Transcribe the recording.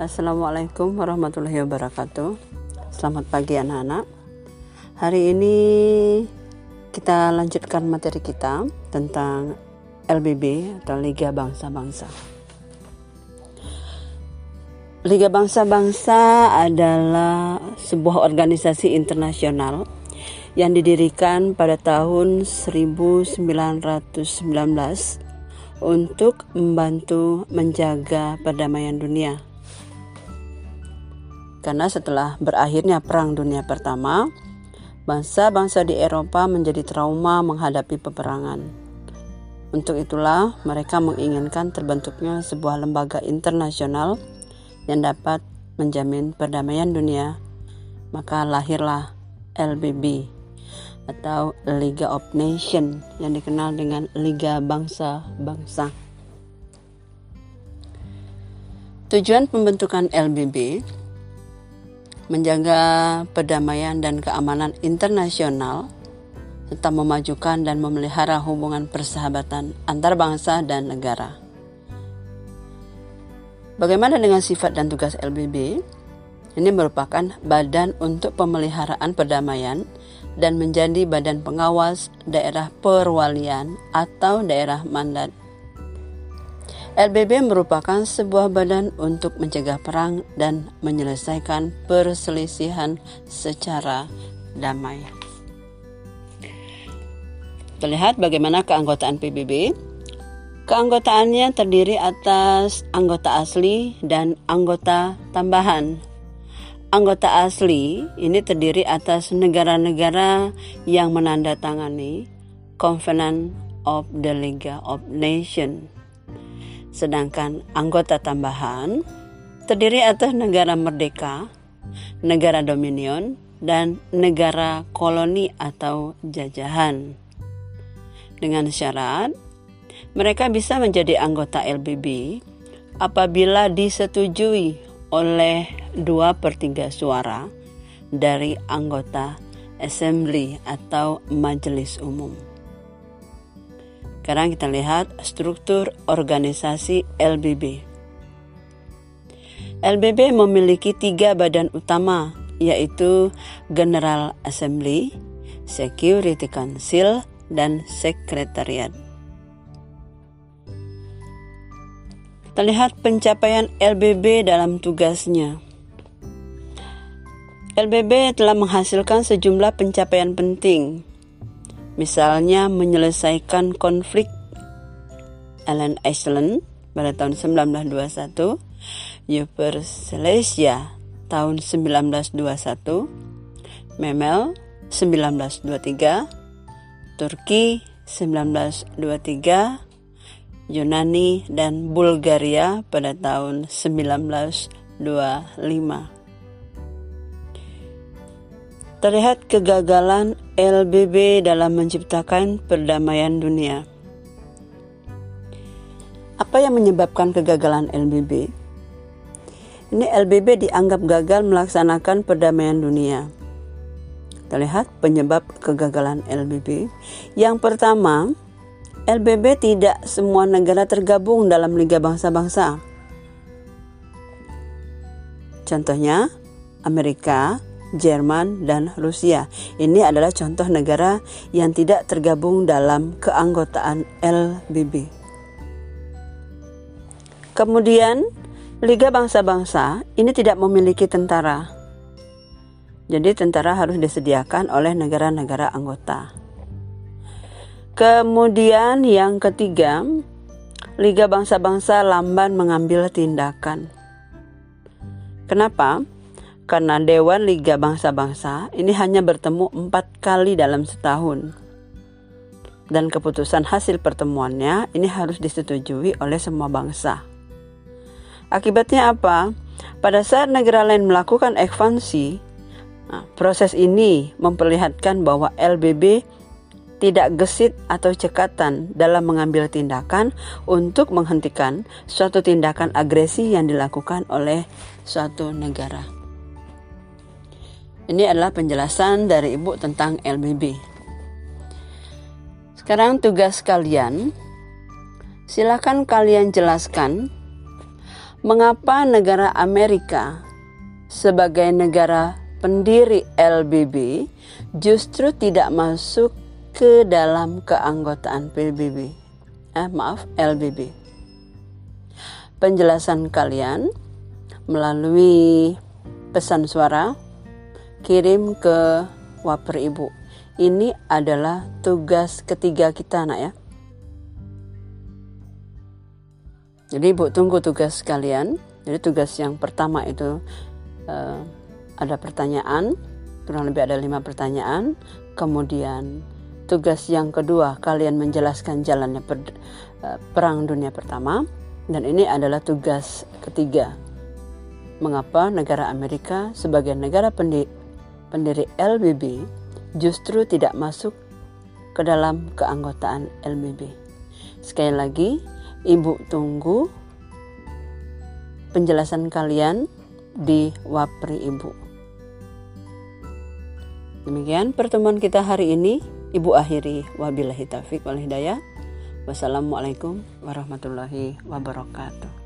Assalamualaikum warahmatullahi wabarakatuh. Selamat pagi anak-anak. Hari ini kita lanjutkan materi kita tentang LBB atau Liga Bangsa-Bangsa. Liga Bangsa-Bangsa adalah sebuah organisasi internasional yang didirikan pada tahun 1919 untuk membantu menjaga perdamaian dunia. Karena setelah berakhirnya Perang Dunia Pertama, bangsa-bangsa di Eropa menjadi trauma menghadapi peperangan. Untuk itulah mereka menginginkan terbentuknya sebuah lembaga internasional yang dapat menjamin perdamaian dunia. Maka lahirlah LBB atau Liga of Nation yang dikenal dengan Liga Bangsa-Bangsa. Tujuan pembentukan LBB menjaga perdamaian dan keamanan internasional serta memajukan dan memelihara hubungan persahabatan antar bangsa dan negara. Bagaimana dengan sifat dan tugas LBB? Ini merupakan badan untuk pemeliharaan perdamaian dan menjadi badan pengawas daerah perwalian atau daerah mandat. LBB merupakan sebuah badan untuk mencegah perang dan menyelesaikan perselisihan secara damai. Terlihat bagaimana keanggotaan PBB. Keanggotaannya terdiri atas anggota asli dan anggota tambahan Anggota asli ini terdiri atas negara-negara yang menandatangani Covenant of the League of Nations. Sedangkan anggota tambahan terdiri atas negara merdeka, negara dominion, dan negara koloni atau jajahan. Dengan syarat, mereka bisa menjadi anggota LBB apabila disetujui oleh dua per tiga suara dari anggota assembly atau majelis umum. Sekarang kita lihat struktur organisasi LBB. LBB memiliki tiga badan utama yaitu General Assembly, Security Council, dan Sekretariat. Terlihat pencapaian LBB dalam tugasnya. LBB telah menghasilkan sejumlah pencapaian penting, misalnya menyelesaikan konflik Allen Iceland pada tahun 1921, Yugoslavia tahun 1921, Memel 1923, Turki 1923, Yunani dan Bulgaria pada tahun 1925. Terlihat kegagalan LBB dalam menciptakan perdamaian dunia. Apa yang menyebabkan kegagalan LBB? Ini LBB dianggap gagal melaksanakan perdamaian dunia. Terlihat penyebab kegagalan LBB. Yang pertama, LBB tidak semua negara tergabung dalam Liga Bangsa-Bangsa. Contohnya, Amerika, Jerman, dan Rusia. Ini adalah contoh negara yang tidak tergabung dalam keanggotaan LBB. Kemudian, Liga Bangsa-Bangsa ini tidak memiliki tentara. Jadi tentara harus disediakan oleh negara-negara anggota. Kemudian yang ketiga, Liga Bangsa-Bangsa lamban mengambil tindakan. Kenapa? Karena Dewan Liga Bangsa-Bangsa ini hanya bertemu empat kali dalam setahun. Dan keputusan hasil pertemuannya ini harus disetujui oleh semua bangsa. Akibatnya apa? Pada saat negara lain melakukan ekspansi, nah, proses ini memperlihatkan bahwa LBB tidak gesit atau cekatan dalam mengambil tindakan untuk menghentikan suatu tindakan agresi yang dilakukan oleh suatu negara. Ini adalah penjelasan dari Ibu tentang LBB. Sekarang tugas kalian, silakan kalian jelaskan Mengapa negara Amerika sebagai negara pendiri LBB justru tidak masuk ke dalam keanggotaan PBB? Eh, maaf, LBB. Penjelasan kalian melalui pesan suara kirim ke Waper Ibu. Ini adalah tugas ketiga kita, nak ya. Jadi ibu tunggu tugas kalian. Jadi tugas yang pertama itu uh, ada pertanyaan, kurang lebih ada lima pertanyaan. Kemudian tugas yang kedua kalian menjelaskan jalannya per, uh, perang dunia pertama. Dan ini adalah tugas ketiga. Mengapa negara Amerika sebagai negara pendiri LBB justru tidak masuk ke dalam keanggotaan LBB. Sekali lagi, Ibu tunggu penjelasan kalian di Wapri Ibu. Demikian pertemuan kita hari ini. Ibu akhiri wabillahi taufik wal hidayah. Wassalamualaikum warahmatullahi wabarakatuh.